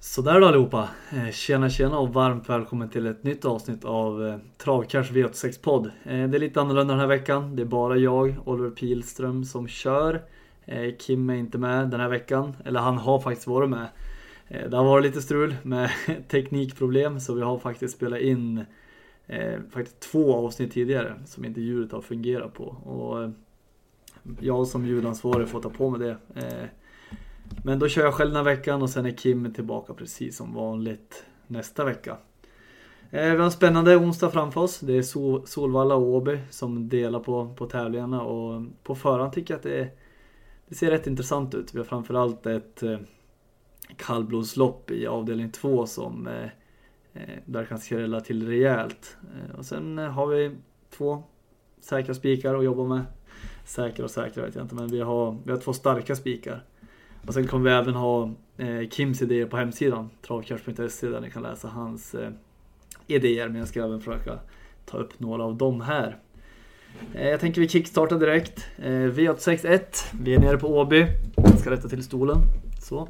Sådär då allihopa! Eh, tjena tjena och varmt välkommen till ett nytt avsnitt av eh, Travcash V86-podd. Eh, det är lite annorlunda den här veckan. Det är bara jag, Oliver Pilström, som kör. Kim är inte med den här veckan, eller han har faktiskt varit med. Det har varit lite strul med teknikproblem så vi har faktiskt spelat in faktiskt två avsnitt tidigare som inte ljudet har fungerat på. Och jag som ljudansvarig får ta på mig det. Men då kör jag själv den här veckan och sen är Kim tillbaka precis som vanligt nästa vecka. Eh, vi har en spännande onsdag framför oss. Det är Solvalla och Åby som delar på, på tävlingarna och på förhand tycker jag att det, det ser rätt intressant ut. Vi har framförallt ett eh, kallblodslopp i avdelning 2 som eh, där kan skrälla till rejält. Och sen har vi två säkra spikar att jobba med. Säkra och säkra vet jag inte men vi har, vi har två starka spikar. Och sen kommer vi även ha eh, Kims idéer på hemsidan, travkurs.se där ni kan läsa hans eh, idéer. Men jag ska även försöka ta upp några av dem här. Eh, jag tänker vi kickstartar direkt. Eh, V861, vi är nere på Åby. Jag ska rätta till stolen. Så.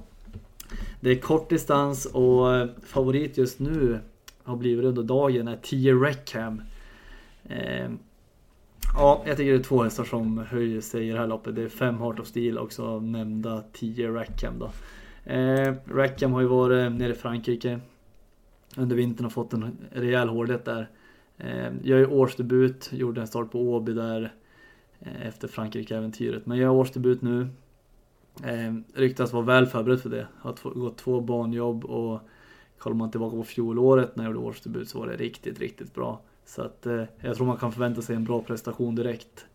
Det är kort distans och eh, favorit just nu har blivit under dagen är 10 Reckham. Eh, Ja, jag tycker det är två hästar som höjer sig i det här loppet. Det är fem Heart of Steel och så nämnda 10 Rackham då. Eh, Rackham har ju varit eh, nere i Frankrike under vintern och fått en rejäl hårdhet där. Eh, jag är årsdebut, gjorde en start på Åby där eh, efter Frankrike-äventyret. Men jag är årsdebut nu. Eh, ryktas vara väl förberedd för det. Har gått två banjobb och kollar man tillbaka på fjolåret när jag gjorde årsdebut så var det riktigt, riktigt bra. Så att eh, jag tror man kan förvänta sig en bra prestation direkt.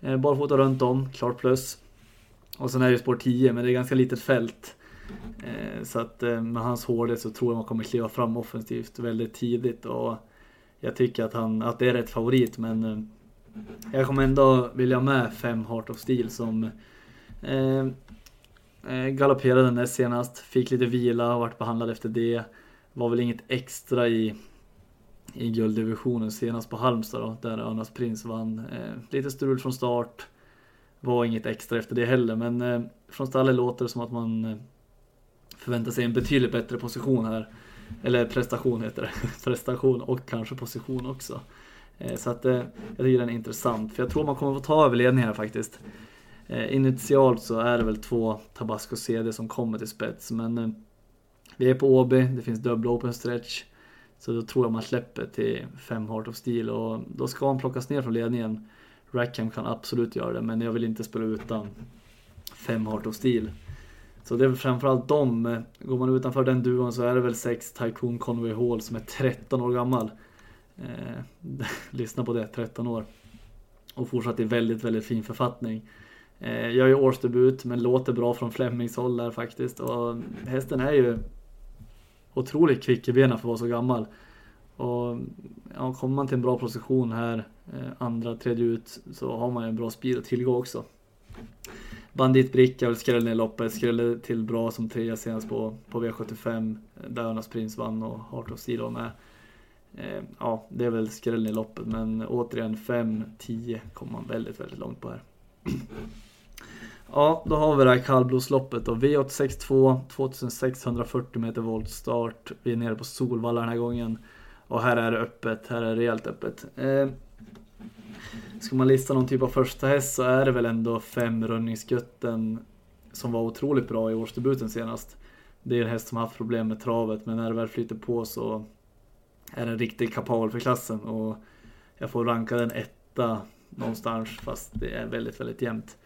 Eh, barfota runt om, klart plus. Och sen är det spår 10, men det är ganska litet fält. Eh, så att eh, med hans hårdhet så tror jag man kommer kliva fram offensivt väldigt tidigt. Och jag tycker att, han, att det är rätt favorit, men eh, jag kommer ändå vilja med fem Heart of Steel som eh, eh galopperade näst senast, fick lite vila och vart behandlad efter det. Var väl inget extra i i gulddivisionen senast på Halmstad då, där Örnas Prins vann. Eh, lite strul från start. Var inget extra efter det heller, men eh, från stallet låter det som att man eh, förväntar sig en betydligt bättre position här. Eller prestation heter det. prestation och kanske position också. Eh, så att eh, jag tycker den är intressant, för jag tror man kommer få ta över ledningen här faktiskt. Eh, initialt så är det väl två Tabasco CD som kommer till spets, men eh, vi är på Åby, det finns dubbla open stretch. Så då tror jag man släpper till 5 Heart of Steel och då ska han plockas ner från ledningen. Rackham kan absolut göra det men jag vill inte spela utan 5 Heart of Steel. Så det är väl framförallt dem. Går man utanför den duon så är det väl 6 Tycoon Conway Hall som är 13 år gammal. Eh, lyssna på det, 13 år. Och fortsatt i väldigt, väldigt fin författning. Eh, jag gör årsdebut men låter bra från Flemings håll där faktiskt. Och hästen är ju otroligt kvick i benen för att vara så gammal. Och ja, kommer man till en bra position här, eh, andra, tredje ut, så har man en bra speed att tillgå också. Banditbricka skrällde ner loppet, skrällde till bra som trea senast på, på V75 där Önas Prins vann och Heart of Steel var med. Eh, ja, det är väl skrällen i loppet men återigen 5-10 kommer man väldigt, väldigt långt på här. Ja, då har vi det här kallblodsloppet då. V862, 2640 meter voltstart. Vi är nere på Solvalla den här gången. Och här är det öppet, här är det rejält öppet. Eh, ska man lista någon typ av första häst så är det väl ändå fem Rönningsgutten som var otroligt bra i årsdebuten senast. Det är en häst som haft problem med travet men när det väl flyter på så är den riktigt kapabel för klassen och jag får ranka den etta någonstans fast det är väldigt, väldigt jämnt.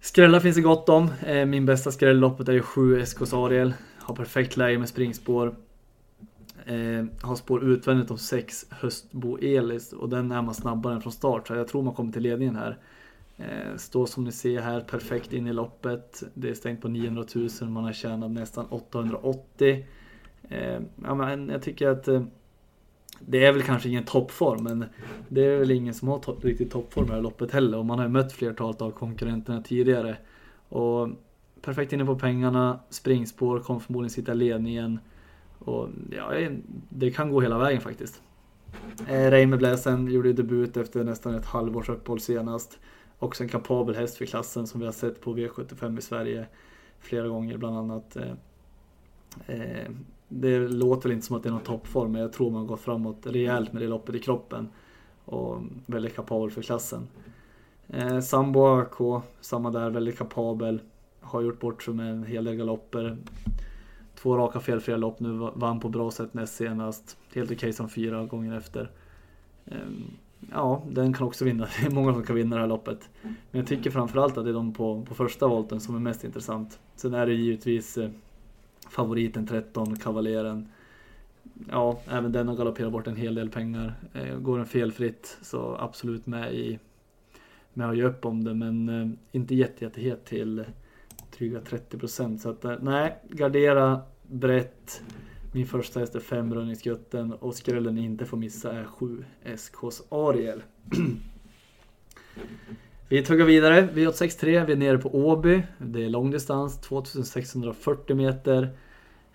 Skrällar finns det gott om. Eh, min bästa skräll i loppet är ju 7 SK Sariel. Har perfekt läge med springspår. Eh, har spår utvändigt om 6 Höstbo Elis och den är man snabbare än från start så jag tror man kommer till ledningen här. Eh, står som ni ser här perfekt in i loppet. Det är stängt på 900 000, man har tjänat nästan 880. ja, men jag tycker att det är väl kanske ingen toppform, men det är väl ingen som har to riktigt toppform i det här loppet heller. Och man har ju mött flertalet av konkurrenterna tidigare. Och perfekt inne på pengarna, springspår, kommer förmodligen sitta i ledningen. Och ja, det kan gå hela vägen faktiskt. Eh, Reimer Bläsen gjorde debut efter nästan ett halvårs uppehåll senast. Också en kapabel häst för klassen som vi har sett på V75 i Sverige flera gånger bland annat. Eh, Eh, det låter väl inte som att det är någon toppform men jag tror man går framåt rejält med det loppet i kroppen. Och väldigt kapabel för klassen. Eh, Sambo AK, samma där, väldigt kapabel. Har gjort bort sig med en hel del galopper. Två raka felfria lopp nu, vann på bra sätt näst senast. Helt okej okay som fyra gånger efter. Eh, ja, den kan också vinna. Det är många som kan vinna det här loppet. Men jag tycker framförallt att det är de på, på första volten som är mest intressant. Sen är det givetvis eh, favoriten 13, Kavaleren. Ja, även den har galopperat bort en hel del pengar. Eh, går den felfritt så absolut med i med att ge upp om det men eh, inte jätte, jättehet till dryga 30 procent. Så att eh, nej, gardera brett. Min första häst är 5 Rönningsgutten och skrällen ni inte får missa är 7 SKs Ariel. Vi tuggar vidare. V863, vi är nere på Åby. Det är långdistans, 2640 meter.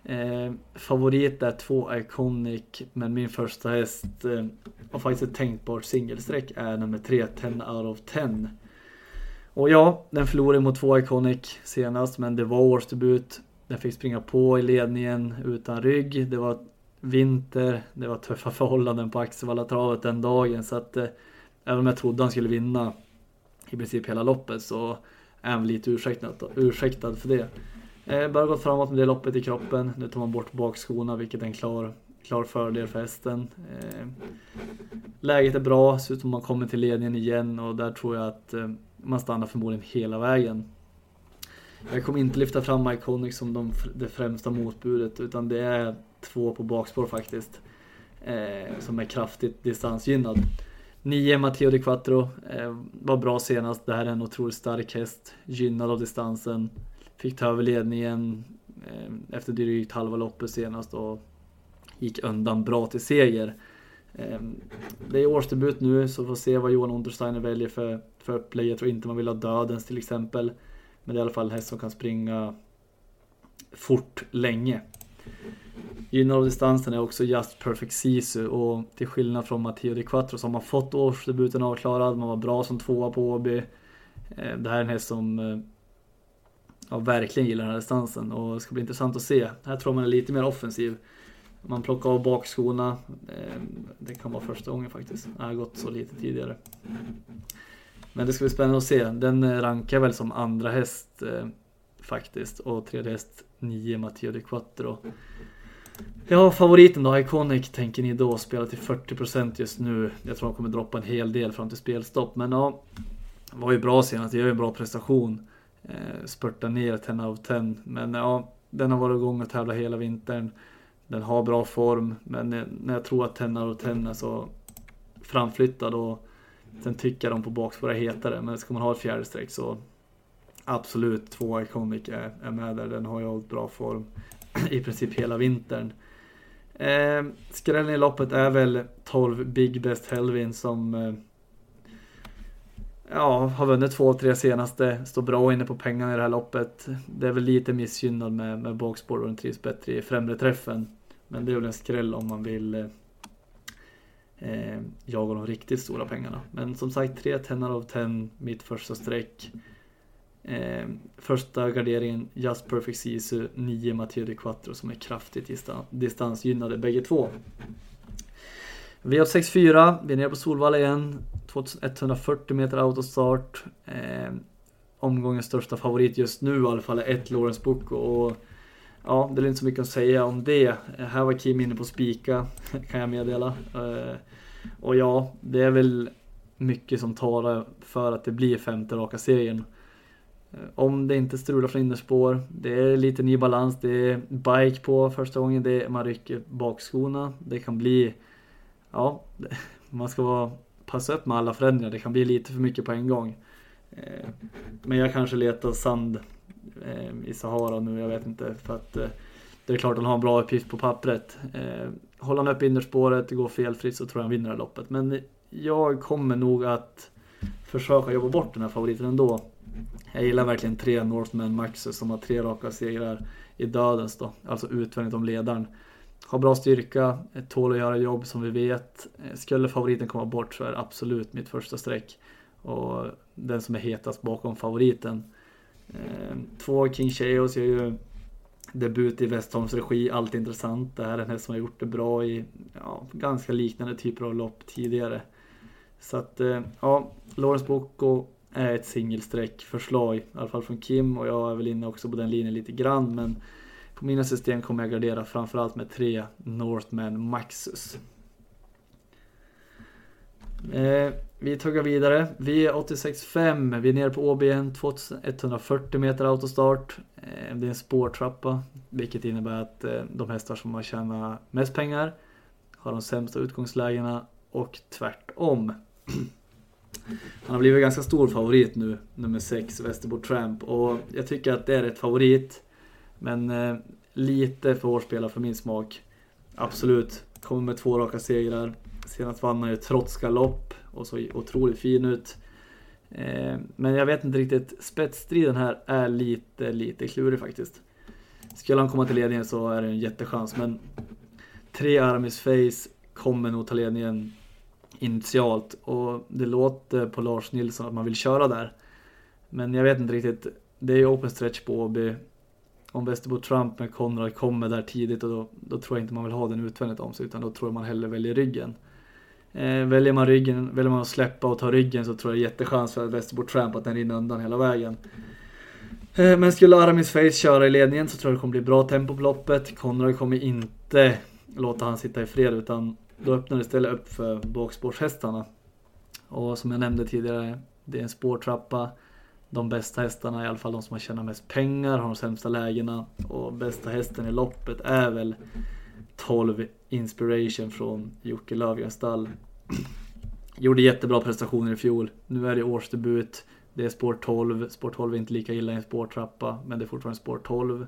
Eh, favorit är 2 Iconic, men min första häst eh, och faktiskt ett tänkbart singelsträck är nummer 3, 10 out of 10. Och ja, den förlorade mot 2 Iconic senast, men det var årsdebut. Den fick springa på i ledningen utan rygg. Det var vinter, det var tuffa förhållanden på axevallatravet den dagen. Så att eh, även om jag trodde han skulle vinna i princip hela loppet så är han lite ursäktad, ursäktad för det. Eh, bara gått framåt med det loppet i kroppen. Nu tar man bort bakskorna vilket är en klar, klar fördel för hästen. Eh, läget är bra, ser ut som man kommer till ledningen igen och där tror jag att eh, man stannar förmodligen hela vägen. Jag kommer inte lyfta fram Iconic som de, det främsta motbudet utan det är två på bakspår faktiskt. Eh, som är kraftigt distansgynnad. 9 Matteo Di Quattro eh, var bra senast. Det här är en otroligt stark häst. Gynnad av distansen. Fick ta över ledningen eh, efter drygt halva loppet senast och gick undan bra till seger. Eh, det är årsdebut nu så får se vad Johan Untersteiner väljer för, för upplägg. Jag tror inte man vill ha Dödens till exempel. Men det är i alla fall en häst som kan springa fort länge. Gynnad av distansen är också Just Perfect Sisu och till skillnad från Matteo Di Quattro så har man fått årsdebuten avklarad, man var bra som tvåa på Åby. Eh, det här är en häst som eh, ja, verkligen gillar den här distansen och det ska bli intressant att se. Här tror man är lite mer offensiv. Man plockar av bakskorna. Eh, det kan vara första gången faktiskt. Det har gått så lite tidigare. Men det ska bli spännande att se. Den rankar väl som andra häst faktiskt och tredje häst 9 Matteo de Quattro. Ja, favoriten då, Iconic tänker ni då spela till 40% just nu. Jag tror han kommer droppa en hel del fram till spelstopp. Men ja, var ju bra senast, gör ju en bra prestation eh, ner 10 av 10. Men ja, den har varit igång och tävlat hela vintern. Den har bra form, men när jag tror att 10 av 10 är så framflyttad och sen tycker jag de på bakspår är hetare. Men ska man ha ett fjärde streck så absolut, två Iconic är, är med där. Den har ju hållit bra form i princip hela vintern. Eh, skrällen i loppet är väl 12 Big Best Helvin som eh, ja, har vunnit två, av tre senaste, står bra inne på pengarna i det här loppet. Det är väl lite missgynnad med, med bakspår och den trivs bättre i främre träffen. Men det är väl en skräll om man vill eh, eh jaga de riktigt stora pengarna. Men som sagt, tre tennar av ten, mitt första streck. Eh, första garderingen Just Perfect Sisu, 9 Matteo de Quattro som är kraftigt distan distansgynnade bägge två. V864, vi är nere på Solvalla igen. 2140 meter autostart. Eh, omgångens största favorit just nu i alla fall är ett Lawrence Book och ja, det är inte så mycket att säga om det. Eh, här var Kim inne på spika, kan jag meddela. Eh, och ja, det är väl mycket som talar för att det blir femte raka serien. Eh, om det inte strular från innerspår, det är lite ny balans, det är bike på första gången, det är, man rycker bakskorna. Det kan bli, ja, man ska vara passa upp med alla förändringar. Det kan bli lite för mycket på en gång. Eh, men jag kanske letar sand eh, i Sahara nu, jag vet inte. För att det är klart att han har en bra uppgift på pappret. Håller han upp innerspåret, går felfritt så tror jag han vinner det här loppet. Men jag kommer nog att försöka jobba bort den här favoriten ändå. Jag gillar verkligen tre Northman Maxus som har tre raka segrar i dödens då, alltså utvändigt om ledaren. Har bra styrka, tål att göra jobb som vi vet. Skulle favoriten komma bort så är det absolut mitt första streck. Och den som är hetast bakom favoriten. Ehm, två King Cheos gör ju Debut i Westholms regi, alltid intressant. Det här är en häst som har gjort det bra i ja, ganska liknande typer av lopp tidigare. Så att, eh, ja, Lorentz Bocco är ett singelsträckförslag, i alla fall från Kim och jag är väl inne också på den linjen lite grann. Men på mina system kommer jag gardera framförallt med tre Northman Maxus. Eh, vi tuggar vidare. Vi är 86,5. Vi är nere på OB 2140 meter autostart. Eh, det är en spårtrappa. Vilket innebär att eh, de hästar som har tjänat mest pengar har de sämsta utgångslägena och tvärtom. Han har blivit ganska stor favorit nu, nummer 6, Västerbo Tramp. Och jag tycker att det är ett favorit. Men eh, lite för hård spelare för min smak. Absolut, kommer med två raka segrar. Senast vann han ju trots galopp och så otroligt fin ut. Eh, men jag vet inte riktigt, spetsstriden här är lite, lite klurig faktiskt. Skulle han komma till ledningen så är det en jättechans men tre Aramis Face kommer nog ta ledningen initialt och det låter på Lars Nilsson att man vill köra där. Men jag vet inte riktigt. Det är ju open stretch på Åby. Om Västerbo Trump med Konrad kommer där tidigt och då, då, tror jag inte man vill ha den utvändigt om sig utan då tror jag man hellre väljer ryggen. Eh, väljer man ryggen, väljer man att släppa och ta ryggen så tror jag det är jättechans för Västerbo Tramp att den rinner undan hela vägen. Eh, men skulle Aramis Face köra i ledningen så tror jag det kommer bli bra tempo på loppet. Konrad kommer inte låta han sitta i fred utan då öppnar det istället upp för bakspårshästarna. Och som jag nämnde tidigare, det är en spårtrappa. De bästa hästarna, i alla fall de som har tjänat mest pengar, har de sämsta lägena. Och bästa hästen i loppet är väl 12 Inspiration från Jocke Löfgrens stall. Gjorde jättebra prestationer i fjol. Nu är det årsdebut. Det är spår 12. Spår 12 är inte lika illa i en spårtrappa, men det är fortfarande spår 12.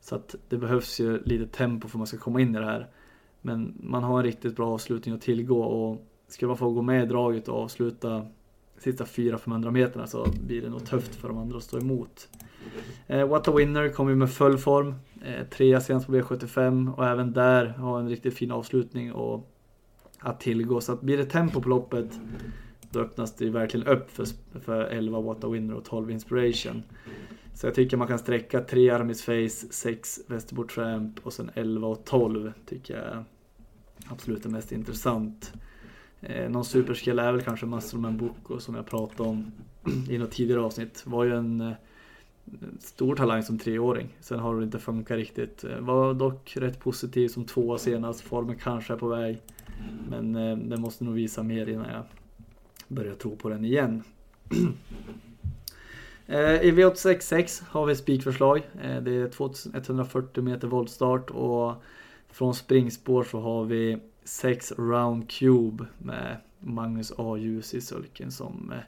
Så att det behövs ju lite tempo för att man ska komma in i det här. Men man har en riktigt bra avslutning att tillgå och skulle man få gå med i draget och avsluta sista 400-500 meterna så blir det nog tufft för de andra att stå emot. Eh, What a Winner kom ju med full form. Eh, trea senast på V75 och även där har en riktigt fin avslutning och att tillgå. Så att blir det tempo på loppet då öppnas det ju verkligen upp för, för 11 What a Winner och 12 Inspiration. Så jag tycker man kan sträcka 3 Armis Face, 6 Västerbo Tramp och sen 11 och 12 tycker jag absolut är mest intressant. Eh, någon superskill är väl kanske Mastromen Boko som jag pratade om i något tidigare avsnitt. Var ju en eh, stor talang som treåring. Sen har det inte funkat riktigt. Eh, var dock rätt positiv som tvåa senast. Formen kanske är på väg. Men eh, den måste nog visa mer innan jag börjar tro på den igen. Eh, I V866 har vi spikförslag. Eh, det är 2140 meter voltstart och från springspår så har vi 6 round cube med Magnus A. Ljus i sulken som, eh,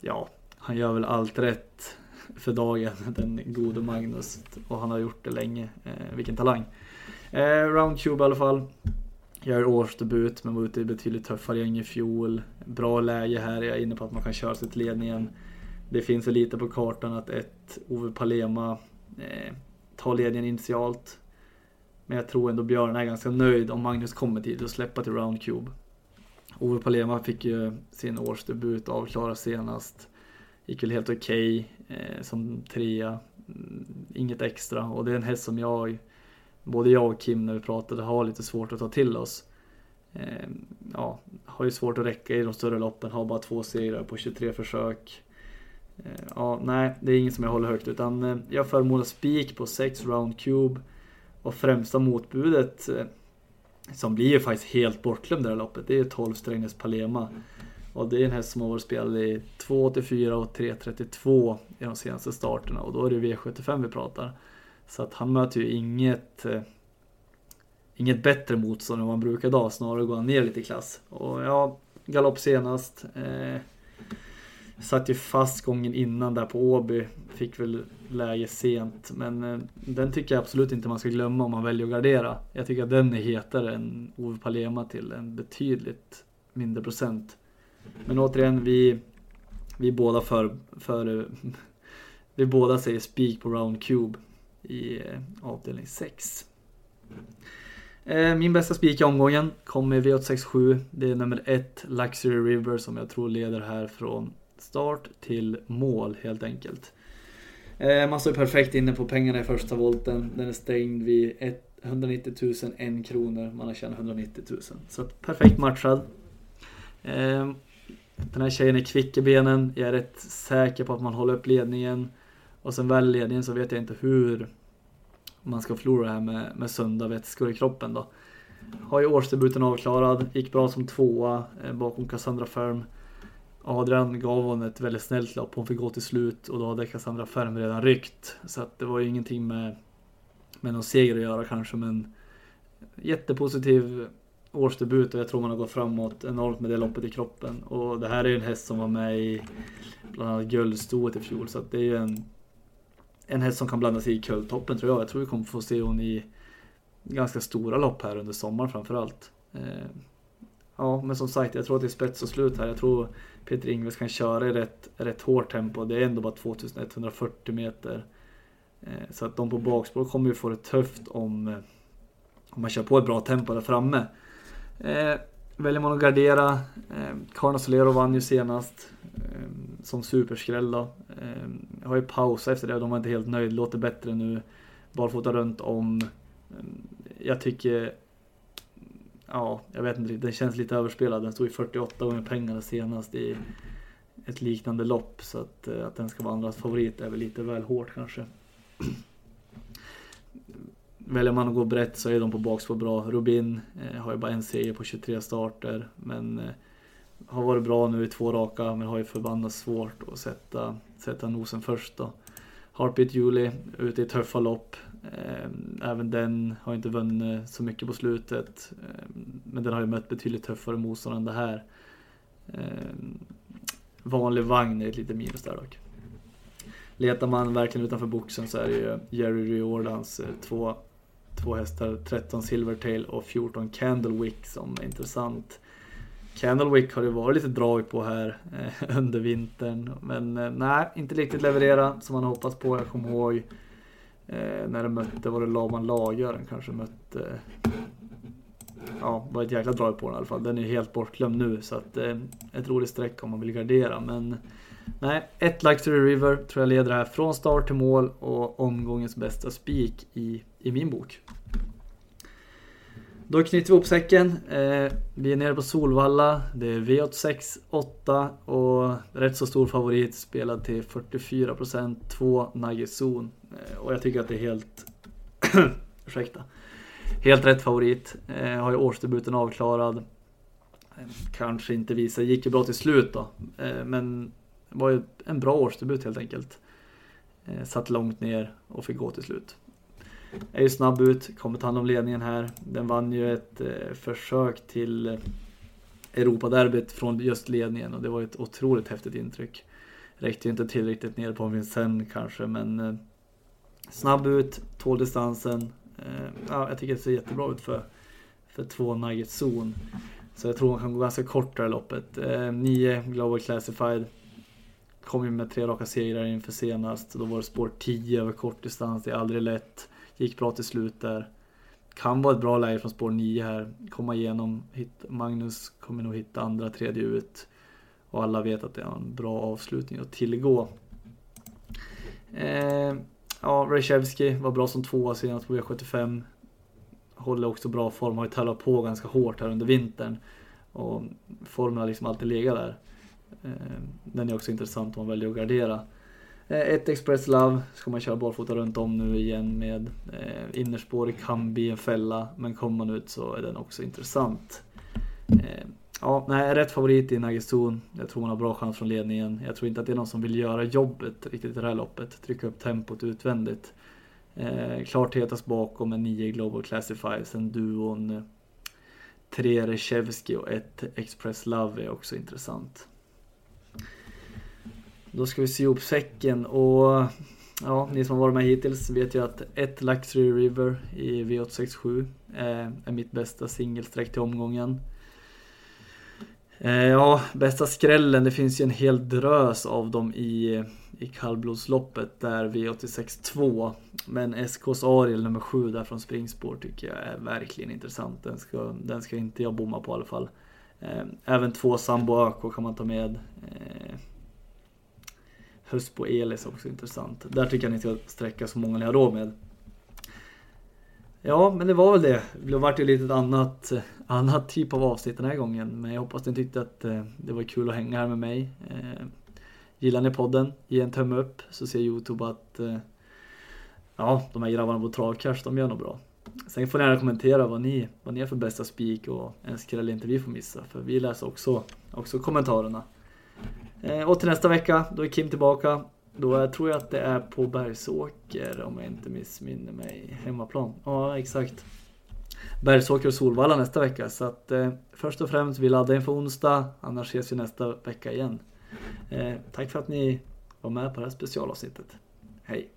ja, han gör väl allt rätt för dagen, den gode Magnus. Och han har gjort det länge. Eh, vilken talang. Eh, round cube i alla fall. Gör årsdebut men var ute i betydligt tuffare gäng i fjol. Bra läge här, jag är inne på att man kan köra sig till ledningen. Det finns väl lite på kartan att ett Ove Palema eh, tar ledningen initialt. Men jag tror ändå Björn är ganska nöjd om Magnus kommer tid och släppa till Round Cube. Ove Palema fick ju sin årsdebut avklara senast. Gick väl helt okej okay, eh, som trea. Mm, inget extra och det är en häst som jag, både jag och Kim när vi pratade, har lite svårt att ta till oss. Eh, ja, har ju svårt att räcka i de större loppen, har bara två segrar på 23 försök. Eh, ja, nej, det är ingen som jag håller högt utan eh, jag förmodar spik på 6 round cube. Och främsta motbudet eh, som blir ju faktiskt helt bortglömd det här loppet, det är 12 Strängnäs Palema. Och det är en häst som har varit spelad i 2.84 och 3.32 i de senaste starterna och då är det V75 vi pratar. Så att han möter ju inget, inget bättre motstånd än vad han brukar idag, snarare går han ner lite i klass. Och ja, galopp senast. Eh, Satt ju fast gången innan där på Åby. Fick väl läge sent. Men eh, den tycker jag absolut inte man ska glömma om man väljer att gardera. Jag tycker att den är hetare än Ove Palema till en betydligt mindre procent. Men återigen, vi, vi båda för, för vi båda säger spik på round cube i eh, avdelning 6. Eh, min bästa spik i omgången kommer V867. Det är nummer 1, Luxury River, som jag tror leder här från start till mål helt enkelt. Eh, man står perfekt inne på pengarna i första volten. Den är stängd vid 190 000, 1 kronor. Man har tjänat 190 000. Så perfekt matchad. Eh, den här tjejen är kvick i benen. Jag är rätt säker på att man håller upp ledningen. Och sen väl ledningen så vet jag inte hur man ska förlora det här med, med sunda vätskor i kroppen då. Har ju årsdebuten avklarad, gick bra som tvåa eh, bakom Cassandra Ferm. Adrian gav hon ett väldigt snällt lopp, hon fick gå till slut och då hade Cassandra Ferm redan ryckt. Så att det var ju ingenting med, med någon seger att göra kanske men jättepositiv årsdebut och jag tror man har gått framåt enormt med det loppet i kroppen. Och det här är ju en häst som var med i bland annat guldstoet i fjol så att det är ju en, en häst som kan blanda sig i kulltoppen tror jag. Jag tror vi kommer få se hon i ganska stora lopp här under sommaren framförallt. Eh, Eh, ja, men som sagt, jag tror att det är spets och slut här. Jag tror Peter Ingves kan köra i rätt, rätt hårt tempo. Det är ändå bara 2140 meter. Eh, så att de på bakspår kommer ju få det tufft om, eh, om man kör på ett bra tempo där framme. väljer man att gardera, eh, Carna Solero vann ju senast som superskräll då. jag har ju pausat efter det, de var inte helt nöjda, låter bättre nu. Barfota runt om jag tycker Ja, jag vet inte, den känns lite överspelad. Den stod i 48 gånger pengarna senast i ett liknande lopp. Så att, eh, att den ska vara andras favorit är väl lite väl hårt kanske. Väljer man att gå brett så är de på bakspår bra. Rubin eh, har ju bara en seger på 23 starter. Men eh, har varit bra nu i två raka men har ju förbannat svårt att sätta, sätta nosen först då. Heartbeat Julie ute i tuffa lopp. Ehm, även den har inte vunnit så mycket på slutet. Ehm, men den har ju mött betydligt tuffare motstånd än det här. Ehm, vanlig vagn är ett litet minus där dock. Letar man verkligen utanför boxen så är det ju Jerry Riordans eh, två, två hästar, 13 Silvertail och 14 Candlewick som är intressant. Candlewick har det varit lite drag på här eh, under vintern. Men eh, nej, inte riktigt leverera som man hoppats på. Jag kommer ihåg eh, när de mötte, var det Laban Lagören kanske mötte Ja, det var ett jäkla drag på den i alla fall. Den är helt bortglömd nu så att eh, ett roligt streck om man vill gardera. Men nej, ett Luxury River tror jag leder här från start till mål och omgångens bästa spik i, i min bok. Då knyter vi ihop säcken. Eh, vi är nere på Solvalla. Det är V86 8 och rätt så stor favorit spelad till 44%. 2 Nagizon. Eh, och jag tycker att det är helt... ursäkta. Helt rätt favorit. Eh, har ju årsdebuten avklarad. Eh, kanske inte visar, gick ju bra till slut då. Eh, men det var ju en bra årsdebut helt enkelt. Eh, satt långt ner och fick gå till slut. Är ju snabb ut, kommer ta hand om ledningen här. Den vann ju ett eh, försök till eh, Europaderbyt från just ledningen och det var ett otroligt häftigt intryck. Räckte ju inte tillräckligt ner på Vincennes kanske men eh, snabb ut, tål distansen. Eh, ja, jag tycker det ser jättebra ut för, för två Nuggets zon. Så jag tror man kan gå ganska kort det här loppet. Eh, nio Global Classified. Kom ju med tre raka segrar inför senast. Då var det spår 10 över kort distans. Det är aldrig lätt. Gick bra till slut där. Kan vara ett bra läge från spår 9 här. Komma igenom. Magnus kommer nog hitta andra, tredje ut. Och alla vet att det är en bra avslutning att tillgå. Eh, ja, Rejevski var bra som tvåa senast på V75. Håller också bra form, har ju tävlat på ganska hårt här under vintern. Och formen har liksom alltid legat där. Eh, den är också intressant om man väljer att gardera. Eh, ett Express Love ska man köra barfota runt om nu igen med eh, innerspår kan bli en fälla men kommer man ut så är den också intressant. Eh, ja, nej, rätt favorit i Nagestun. Jag tror man har bra chans från ledningen. Jag tror inte att det är någon som vill göra jobbet riktigt i det här loppet. Trycka upp tempot utvändigt. Eh, klart hetast bakom med 9 Global Classify. Sen duon eh, 3 Reshevski och ett Express Love är också intressant. Då ska vi sy ihop säcken och ja, ni som har varit med hittills vet ju att ett Luxury River i V867 eh, är mitt bästa singelsträck till omgången. Eh, ja, bästa skrällen, det finns ju en hel drös av dem i, i kallblodsloppet där V86 2. Men SKs Ariel nummer 7 där från springspår tycker jag är verkligen intressant. Den ska, den ska inte jag bomma på i alla fall. Eh, även två Sambo Öko kan man ta med. Husbo Elis Elis också intressant. Där tycker jag ni ska sträcka så många ni har råd med. Ja, men det var väl det. Det vart ju lite ett annat, eh, annat typ av avsnitt den här gången. Men jag hoppas ni tyckte att eh, det var kul att hänga här med mig. Eh, gillar ni podden, ge en tumme upp så ser Youtube att ja, de här grabbarna på Travcash, de gör nog bra. Sen får ni gärna kommentera vad ni, vad ni är för bästa spik och en skräll inte vi får missa. För vi läser också, också kommentarerna. Eh, och till nästa vecka, då är Kim tillbaka. Då tror jag att det är på Bergsåker om jag inte missminner mig. Hemmaplan. Ja, exakt. Bergsåker och Solvalla nästa vecka. Så att eh, först och främst, vi laddar inför onsdag. Annars ses vi nästa vecka igen. Eh, tack för att ni var med på det här specialavsnittet. Hej!